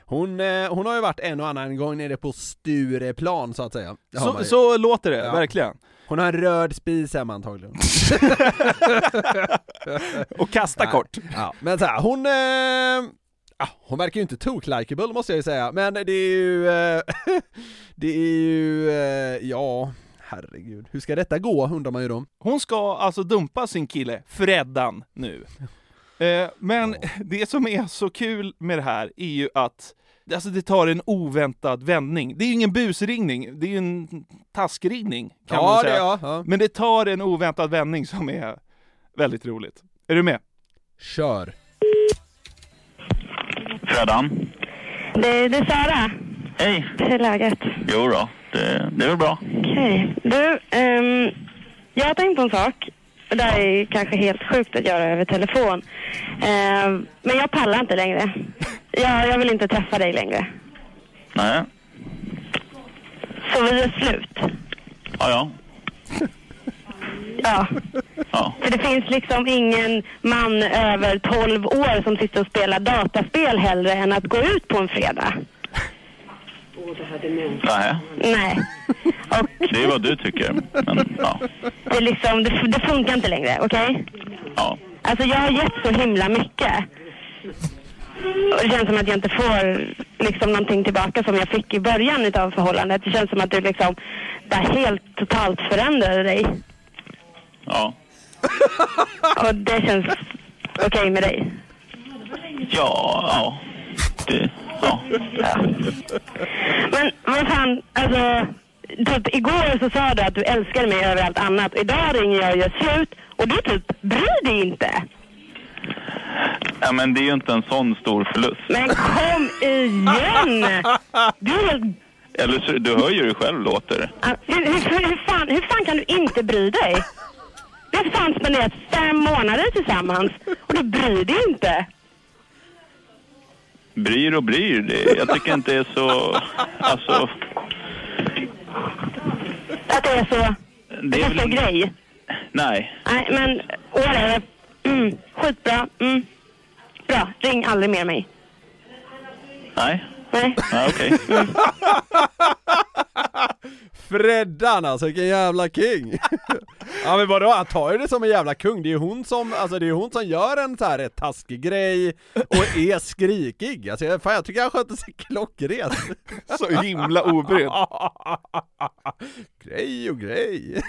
Hon, eh, hon har ju varit en och annan gång nere på Stureplan så att säga. Så, så låter det, Ja. verkligen. Hon har en röd spis hemma antagligen. Och kasta Nej. kort. Ja, men så här, hon... Ah, hon verkar ju inte tok-likeable måste jag ju säga, men det är ju... Eh, det är ju... Eh, ja, herregud. Hur ska detta gå undrar man ju då. Hon ska alltså dumpa sin kille, Freddan, nu. Eh, men det som är så kul med det här är ju att Alltså det tar en oväntad vändning. Det är ju ingen busringning, det är ju en taskringning kan Ja, man det- säga. ja, ja. Men det tar en oväntad vändning som är väldigt roligt. Är du med? Kör. Freddan? Det, det är Sara. Hej. Hur är läget? Jo då, det, det är väl bra. Okej. Du, ehm, jag har tänkt på en sak. Det här är kanske helt sjukt att göra över telefon. Ehm, men jag pallar inte längre. Jag, jag vill inte träffa dig längre. Nej. Så vi är slut. Ja, ja. Ja. Ja. För det finns liksom ingen man över 12 år som sitter och spelar dataspel hellre än att gå ut på en fredag. Nej. Nej. Och Det är vad du tycker. Men ja. det, är liksom, det, det funkar inte längre, okej? Ja. Alltså jag har gett så himla mycket. Och det känns som att jag inte får liksom någonting tillbaka som jag fick i början utav förhållandet. Det känns som att du liksom, det här helt totalt förändrade dig. Ja. Och det känns okej med dig. Ja, ja. Det, ja. Men vad fan, alltså. Typ igår så sa du att du älskade mig över allt annat. Idag ringer jag och gör slut och du typ bryr dig inte. ja. men det är ju inte en sån stor förlust. Men kom igen! Du är Eller så, du hör ju hur själv låter. Hur, hur, hur, fan, hur fan kan du inte bry dig? Vi har fan spenderat fem månader tillsammans och du bryr dig inte. Bryr och bryr. Det, jag tycker inte det är så... Alltså, Att det är så... det är är så väl... grej. Nej. Nej, men whatever. Mm, skitbra. Mm. Bra, ring aldrig mer mig. Nej. Nej. Ja, okej. Freddan alltså, vilken jävla king! ja men vadå, han tar ju det som en jävla kung, det är ju hon som, alltså det är hon som gör en så här rätt taskig grej och är skrikig, alltså jag, fan, jag tycker han sköter sig klockrent Så himla obrydd. Grej och grej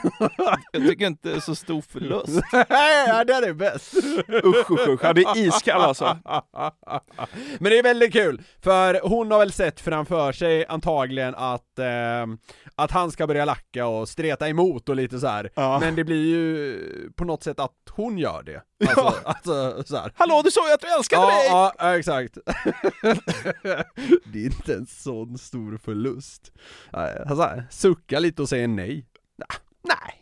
Jag tycker inte det är så stor förlust. ja det är bäst! Usch usch usch, han är iskall alltså. Men det är väldigt kul, för hon har väl sett framför sig antagligen att, eh, att han ska börja lacka och streta emot och lite så här. Ja. men det blir ju på något sätt att hon gör det. Alltså, Ja. alltså så här. Hallå, du sa ju att du älskade mig! Ja, ja, exakt. det är inte en sån stor förlust. Han så här, suckar lite och säger nej. Nej.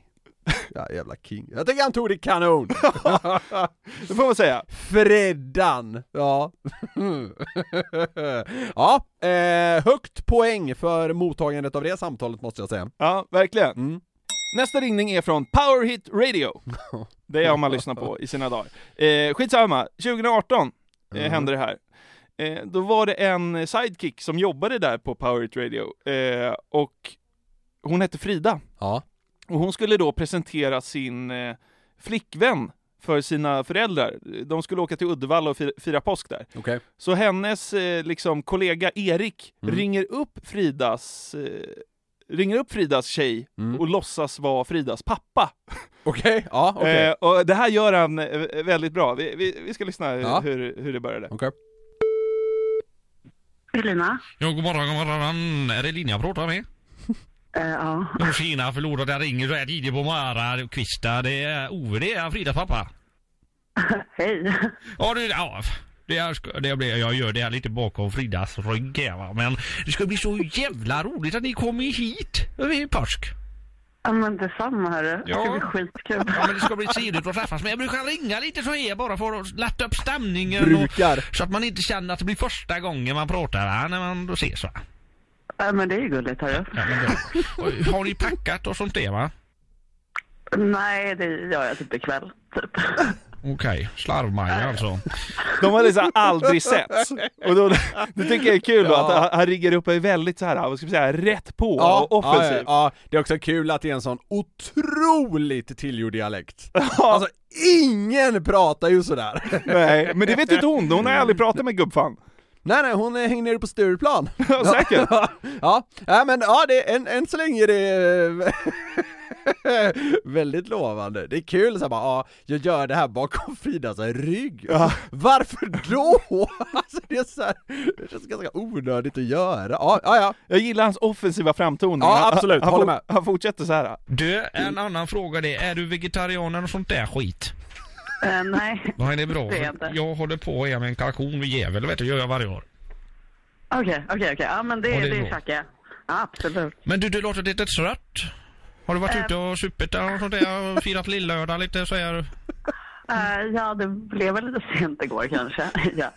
Ja, jävla king. Jag tycker han tog det kanon. Det får man säga. Freddan! Ja. ja, eh, högt poäng för mottagandet av det samtalet måste jag säga. Ja, verkligen. Mm. Nästa ringning är från Power Hit Radio. Det har man lyssnat på i sina dagar. Eh, skitsamma, 2018 eh, Mm. hände det här. Eh, då var det en sidekick som jobbade där på Power Hit Radio, eh, och hon hette Frida. Ja. Och hon skulle då presentera sin eh, flickvän för sina föräldrar. De skulle åka till Uddevalla och fira, fira påsk där. Okej. Så hennes eh, liksom, kollega Erik Mm. ringer upp Fridas eh, ringer upp Fridas tjej Mm. och låtsas vara Fridas pappa. Okej, ja okej. Eh, och det här gör han eh, väldigt bra. Vi, vi, vi ska lyssna Ja. hur, hur det började. Okej. Elina? Ja, god morgon, god morgon. Är det Lina jag pratar med? Eh, ja. Förlåt att jag ringer så här tidigt på morgonen. Kvista, det är Ove, det är Fridas pappa. Hej. Ja, du, ja. Det, är, sk- det blir, jag gör det här lite bakom Fridas rygg här, va. Men det ska bli så jävla roligt att ni kommer hit över påsk. Ja, men detsamma hörru. Det ska Ja. bli skitkul. Ja, men det ska bli trevligt att träffas. Men jag brukar ringa lite så här bara för att lätta upp stämningen. Och, Brukar. så att man inte känner att det blir första gången man pratar, va, när man då ses, va. Ja, men det är ju gulligt hörru. Ja, men Har ni packat och sånt där, va? Nej, det gör jag typ ikväll. Typ. Okej, slarvmaja alltså. De har liksom aldrig setts. Och då, det tycker jag är kul då, Ja. att han, riggar upp och är väldigt så här, vad ska vi säga, rätt på Ja, och offensiv. Ja, ja, ja, det är också kul att det är en sån otroligt tillgjord dialekt. Alltså, ingen pratar ju sådär. Nej, men det vet inte hon, hon har aldrig pratat med gubbfan. Nej nej, hon hänger nere på Stureplan. Ja, säkert. ja, ja, men ja, det, än, än så länge är det eh, väldigt lovande. Det är kul så bara, ja, jag gör det här bakom Fridas rygg. Ja. Varför då? Alltså det är så här, det känns ganska onödigt att göra. Ja, ja, ja. Jag gillar hans offensiva framtoning. Ja, Han- absolut. han, han, med. han fortsätter så här. Du, en annan fråga det. Är du vegetarian och sånt där skit? Eh, nej, är det bra? Det är jag jag håller på att ge mig en kalkon vid Gävle, vet du, gör jag varje år. okej, okej, okej. Ja, men det, Ja, det är det bra. käkar jag. Ja, absolut. Men du, du låter lite trött. Har du varit Äh. ute och supit och sånt där och firat lillördag lite så här? Eh, ja, det blev väl lite sent igår kanske. ja.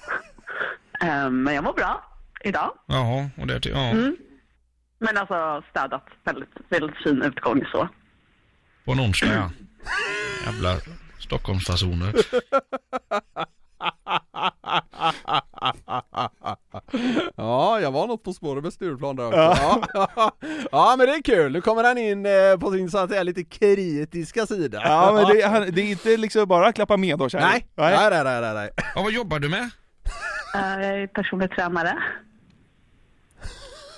Eh, men jag mår bra idag. Jaha, och det, ja. Mm. Men alltså städat. Väldigt, väldigt fin utgång så. På en onsdag ja. Jävla Stockholmsfasoner. Ja, jag var något på spåret med Stureplan där också. Ja. Ja. ja, men det är kul. Nu kommer han in eh, på sin så att säga lite kritiska sida. Ja, men det, han, det är inte liksom bara klappa med då, kärlek. Nej, nej, nej, nej, nej, nej. Ja, vad jobbar du med? Jag är personlig tränare.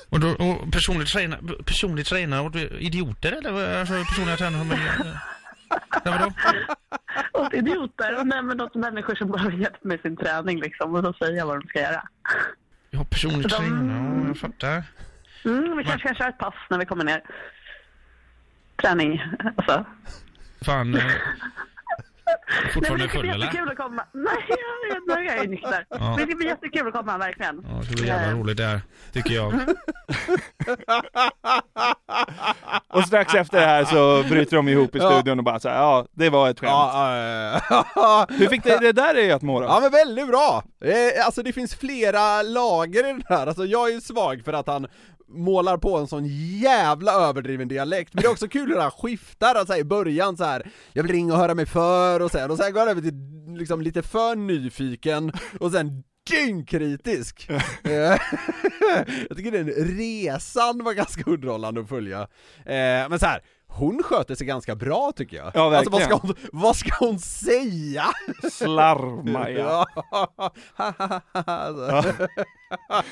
Och, då, och personlig tränare, personlig tränare åt idioter eller alltså personliga tränare? Nej, vadå? Åt idioter. Nej, men åt människor som behöver hjälp med sin träning liksom. Och då säger jag vad de ska göra. Ja, personlig De- tränare, ja, jag fattar. Mm, vi kanske kan köra ett pass när vi kommer ner. Träning, alltså. Fan, eh, fortfarande Nej, men det ska full bli eller? jättekul att komma. Nej, jag, jag, nu är jag ju nykter. Ja. Men det ska bli jättekul att komma, verkligen. Ja, det ska bli jävla roligt det här, tycker jag. Och strax efter det här så bryter de ihop i studion och bara så här, ja, det var ett skämt. Ja, ja, Hur fick det, det där dig att må då? Ja men väldigt bra! Eh, alltså det finns flera lager i den här, alltså jag är ju svag för att han målar på en sån jävla överdriven dialekt, men det är också kul hur han skiftar, alltså i början så här. jag vill ringa och höra mig för och sen, och sen går han över till liksom lite för nyfiken och sen dyngkritisk. Eh, jag tycker den resan var ganska underhållande att följa. Eh, men så här. Hon sköter sig ganska bra tycker jag. Ja, alltså vad ska, hon, vad ska hon säga? Slarvmaja. alltså.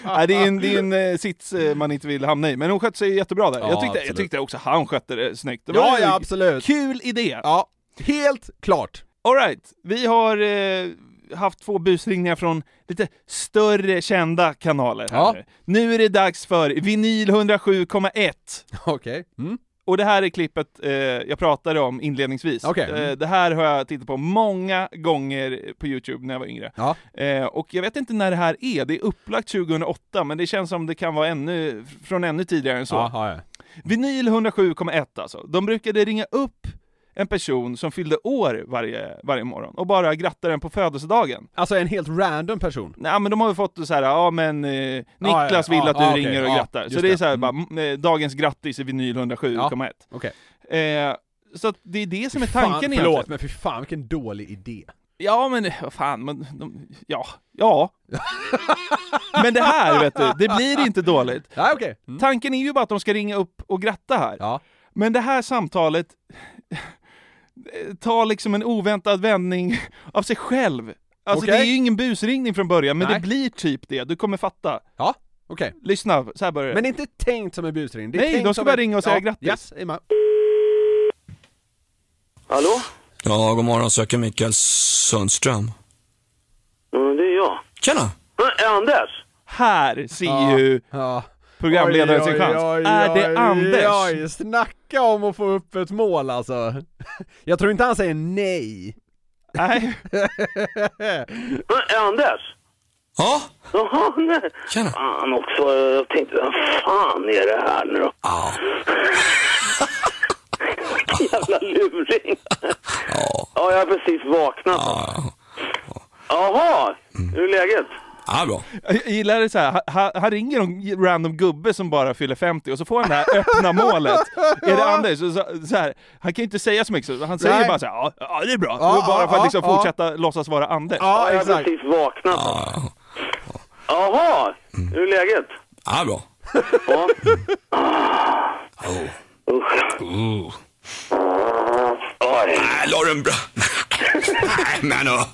Nej, det är en, det är en eh, sits eh, man inte vill hamna i, men hon skötte sig jättebra där. Ja, jag, tyckte, jag tyckte också han skötte det snyggt. Det var Ja, ja absolut. Kul idé! Ja, helt klart. Alright, vi har eh, haft två busringningar från lite större kända kanaler här Ja. nu. Är det dags för Vinyl 107,1. Okej. Mm. Och det här är klippet eh, jag pratade om inledningsvis. Mm. Eh, det här har jag tittat på många gånger på Youtube när jag var yngre. Ja. Eh, och jag vet inte när det här är, det är upplagt 2008, men det känns som det kan vara ännu, från ännu tidigare än så. Ja, ja. Vinyl 107,1 alltså. De brukade ringa upp en person som fyllde år varje, varje morgon och bara gratta den på födelsedagen. Alltså en helt random person. Nej men de har ju fått så här, ja men eh, Niklas ja, vill ja, att du okej, ringer och ja, grattar. så det är så här, Mm. bara, mm, eh, dagens grattis i vinyl 107,1. Okej. Eh, så det är det som är Fan, tanken förlåt egentligen. men fy fan vilken dålig idé. Ja men eh, vad fan, men, de, ja, ja. men det här vet du, det blir inte dåligt. Ja, okej. Mm. Tanken är ju bara att de ska ringa upp och gratta här. Ja. Men det här samtalet, tar liksom en oväntad vändning av sig själv. Alltså Okej. det är ju ingen busringning från början, men Nej. det blir typ det. Du kommer fatta. Ja, okej. Lyssna, så här börjar det. Men är inte tänkt som en busring. Det är Nej, de ska bara ringa och säga ja, grattis. Yes, är med. Hallå? Ja, god morgon. Söker Mikael Sundström. Mm, det är jag. Tjena! Äh, Anders? Här ser Ja, ju ja. Programledaren Oj, sin oj, chans. oj, är det oj, Anders? Oj, snacka om att få upp ett mål alltså. Jag tror inte han säger nej. Nej. Anders? Ja? Jaha, nej. Tjena. Fan också, jag tänkte, vad fan är det här nu då? Ja. Jävla luring. Ja. Ja, jag har precis vaknat. Jaha, hur är läget? Ja, bra. Jag gillar det så här. Han, han ringer någon random gubbe som bara fyller 50 och så får han det här öppna målet. Är det Anders? Så, så här, han kan ju inte säga så mycket, så han säger Nej. bara så här, ja, ja det är bra. Ja, bara för att ja, liksom ja. fortsätta låtsas vara Anders. Ja, jag har exakt. precis vaknat. Jaha, hur är läget? Ja, bra. Ja. Usch. Uh. Oj. Nej, la du en bra... Nej, men uh.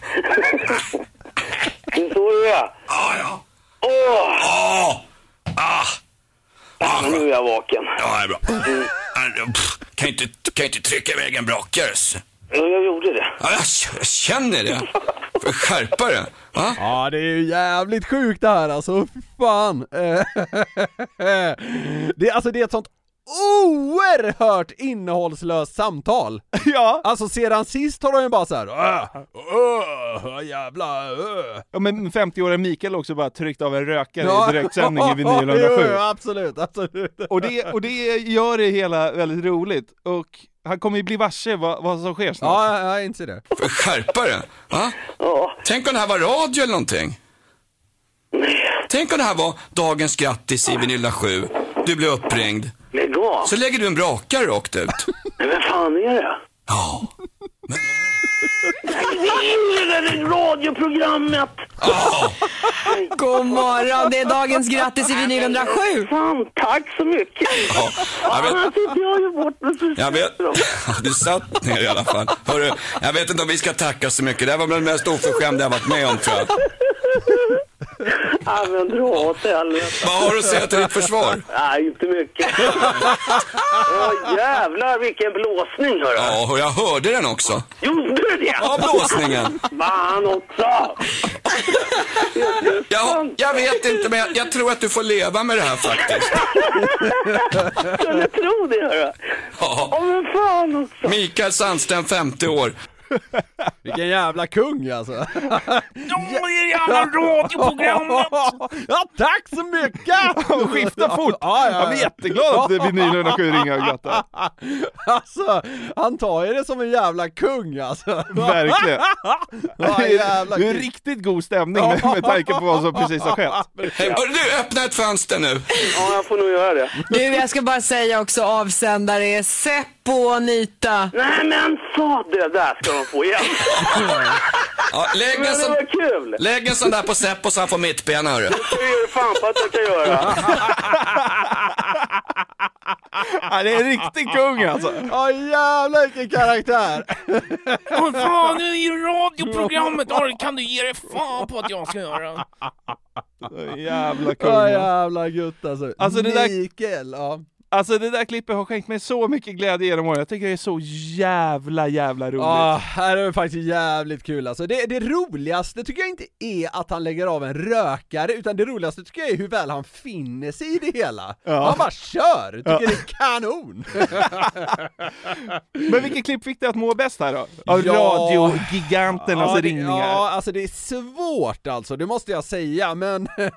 Du är? Ja, ja. Åh, Åh! Ah! Ah, nu är jag vaken. Ja, det är bra. Ah, pff, Kan inte, kan inte trycka iväg en brakare. Ja, jag gjorde det. Ja, jag, känner det. Får skärpa det. Va? Ja, det är ju jävligt sjukt det här alltså, fan. det, alltså det är ett sånt oerhört innehållslöst samtal. Ja. Alltså sedan sist har de ju bara såhär, äh, äh, jävla äh. Ja, men 50-åriga Mikael också bara tryckt av en rökare i direktsändning i Vinyl 107. Jo, jo, absolut, absolut. Och det, och det gör det hela väldigt roligt. Och han kommer ju bli varse vad, vad som sker snart. Ja, jag inser det. Får skärpa det. Va? Ja. Tänk om det här var radio eller någonting. Tänk om det här var dagens grattis i Vinyl 7. Du blir uppringd. Lägg av. Så lägger du en brakare rakt ut. Men vem fan är det? Ja. Lägg in det radioprogrammet! God morgon, det är dagens grattis i vinyl 107. Fan, tack så mycket! Ja, jag vet. Annars sitter jag ju bort med Jag vet. Du satt ner i alla fall. Hörru, jag vet inte om vi ska tacka så mycket. Det här var bland det mest oförskämda jag varit med om tror jag. Ja, men dra åt helvete. Vad har du att säga till ditt försvar? Nej, inte mycket. Ja, jävlar vilken blåsning hörru. Ja, och jag hörde den också. Gjorde du det? Ja, blåsningen. Fan också! Jag, jag vet inte, men jag, jag tror att du får leva med det här faktiskt. Skulle tro det hörru. Ja. Ja, men fan också. Mikael Sandström, 50 år. Vilken jävla kung alltså. Ja, det jävla radioprogrammet! Ja, tack så mycket! Och skifta fort! Ja, ja, Jag blir jätteglad att Vinyl 107 ringer och grattar. Alltså, han tar ju det som en jävla kung alltså. Verkligen. Ja, jävla Det är riktigt god stämning med, med tanke på vad som precis har skett. Du, öppna ett fönster nu. Ja, jag får nog göra det. Du, jag ska bara säga också avsändare är Seppo och Anita. Nej men sa det där ska de få igen. Ja, lägg, en sån, kul. lägg en sån där på Seppo så han får mittbena hörru. Det gör fan på att jag kan göra. Ja, det är en riktig kung alltså. Ja jävlar vilken karaktär! Vad fan, nu är det radioprogrammet! Det kan du ge dig fan på att jag ska göra. Jävla kung. Ja alltså. jävla gutt alltså. Alltså, det där- Mikael, ja. Alltså det där klippet har skänkt mig så mycket glädje genom åren. Jag tycker det är så jävla, jävla roligt. Ja, här är det faktiskt jävligt kul alltså. Det, det roligaste tycker jag inte är att han lägger av en rökare, utan det roligaste tycker jag är hur väl han finner sig i det hela. Ja. Han bara kör, tycker Ja. det är kanon! Men vilket klipp fick dig att må bäst här då? Av Ja. radiogiganternas Ja, ringningar. ja, alltså det är svårt alltså, det måste jag säga, men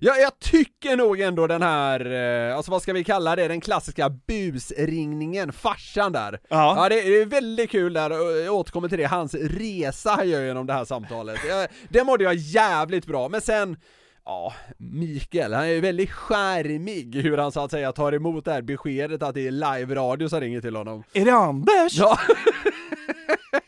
ja, jag tycker nog ändå den här, eh, alltså vad ska vi kalla det, den klassiska busringningen, farsan där. Ja. det, det är väldigt kul där, jag återkommer till det, hans resa han gör genom det här samtalet. Ja, Det mådde jag jävligt bra, men sen Ja, Mikael, han är ju väldigt charmig hur han så att säga tar emot det här beskedet att det är live-radio som ringer till honom. Är det Anders? Ja.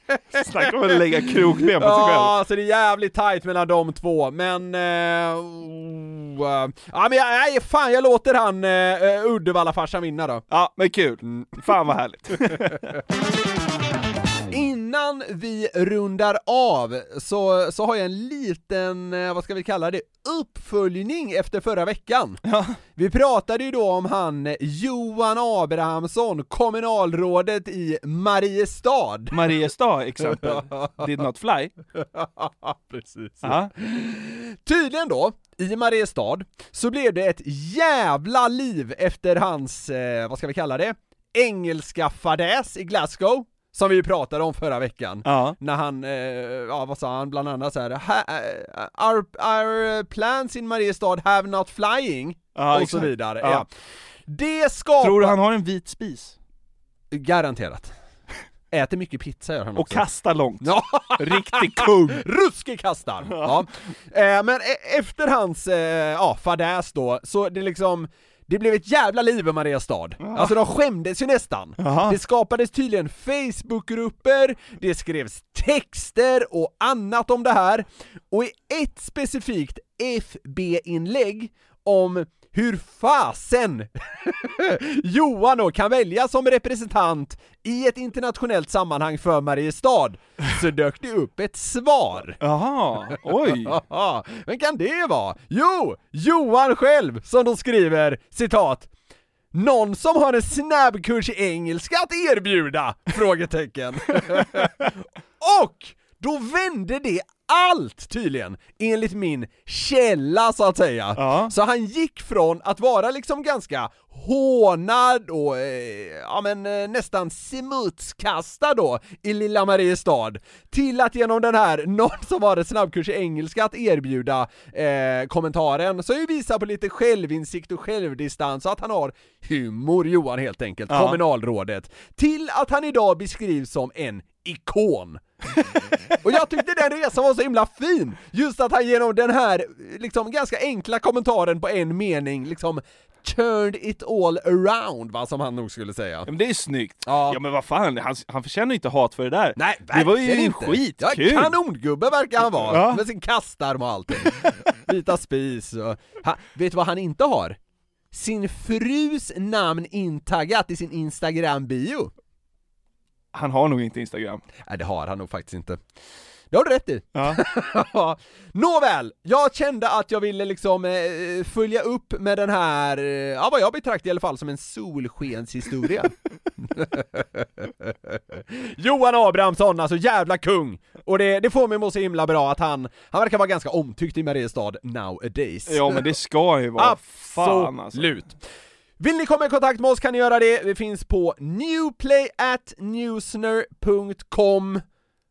Snacka om att lägga krokben på sig Ja, själv. alltså det är jävligt tight mellan de två, men... Eh, oh, eh, ja men jag, nej, fan jag låter han eh, Uddevalla-farsan vinna då. Ja, men kul. Fan vad härligt. innan vi rundar av så, så har jag en liten, eh, vad ska vi kalla det, uppföljning efter förra veckan. Vi pratade ju då om han Johan Abrahamsson, kommunalrådet i Mariestad. Mariestad exempel. Did not fly. Precis. Ja. Tydligen då, i Mariestad, så blev det ett jävla liv efter hans, eh, vad ska vi kalla det, engelska fadäs i Glasgow. Som vi pratade om förra veckan. Ja. När han, eh, ja vad sa han bland annat så här, eh, our, our plans in Mariestad have not flying, Ja, och så exakt. vidare. Ja. Det skapar... Tror du han har en vit spis? Garanterat. Äter mycket pizza gör han Och också. kastar långt. Ja. Riktig kung. Ruskig kastar! Ja. Eh, men e- efter hans eh, ja, fadäs då, så det liksom det blev ett jävla liv i Mariestad. Alltså de skämdes ju nästan. Jaha. Det skapades tydligen Facebookgrupper, det skrevs texter och annat om det här. Och i ett specifikt FB-inlägg om hur fasen Johan då kan väljas som representant i ett internationellt sammanhang för Mariestad, så dök det upp ett svar. Jaha, oj. Vem kan det vara? Jo, Johan själv som de skriver, citat någon som har en snabbkurs i engelska att erbjuda? Frågetecken. Och då vände det allt tydligen, enligt min källa så att säga. Så han gick från att vara liksom ganska hånad och eh, ja men eh, nästan smutskastad då i lilla Mariestad till att genom den här någon som har en snabbkurs i engelska att erbjuda eh, kommentaren så ju visa på lite självinsikt och självdistans och att han har humor Johan helt enkelt, Ja. kommunalrådet, till att han idag beskrivs som en ikon. Och jag tyckte den resan var så himla fin! Just att han genom den här, liksom ganska enkla kommentaren på en mening, liksom turned it all around, va, som han nog skulle säga. Men det är snyggt. Ja, men vad fan, han, han förtjänar ju inte hat för det där. Nej, det var ju inte. skitkul! Ja, kanongubbe verkar han vara, Ja. med sin kastarm och allting. Vita spis och... Han, vet du vad han inte har? Sin frus namn intaggat i sin Instagram-bio. Han har nog inte Instagram. Nej, det har han nog faktiskt inte. Det har du rätt i. Ja. Nåväl, jag kände att jag ville liksom eh, följa upp med den här, eh, ja vad jag betraktar i alla fall som en solskenshistoria. Johan Abrahamsson, alltså jävla kung! Och det, det får mig må så himla bra att han, han verkar vara ganska omtyckt i Mariestad nowadays. Ja men det ska ju vara. Fan alltså. Vill ni komma i kontakt med oss kan ni göra det, vi finns på newplayatnewsner.com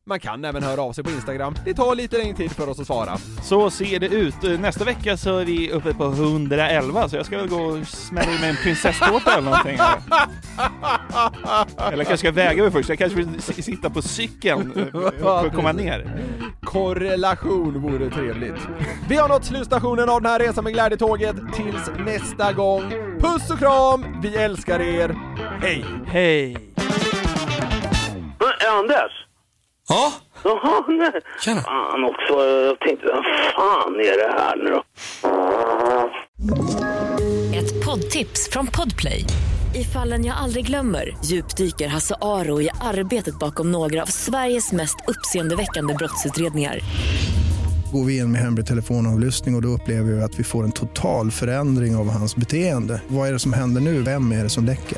man kan även höra av sig på Instagram, det tar lite längre tid för oss att svara. Så ser det ut. Nästa vecka så är vi uppe på 111 så jag ska väl gå och smälla i mig en prinsesstårta eller någonting. Eller kanske ska väga mig först, jag kanske vill sitta på cykeln eh, för att komma ner. Korrelation vore trevligt. Vi har nått slutstationen av den här resan med glädjetåget. Tills nästa gång. Puss och kram, vi älskar er. Hej! Hej! Anders? Ja? Jaha, nej. Tjena. Fan också, jag tänkte, vad fan är det här nu då? Ett poddtips från Podplay. I fallen jag aldrig glömmer djupdyker Hasse Aro i arbetet bakom några av Sveriges mest uppseendeväckande brottsutredningar. Går vi in med hemlig telefonavlyssning och, och då upplever vi att vi får en total förändring av hans beteende. Vad är det som händer nu? Vem är det som läcker?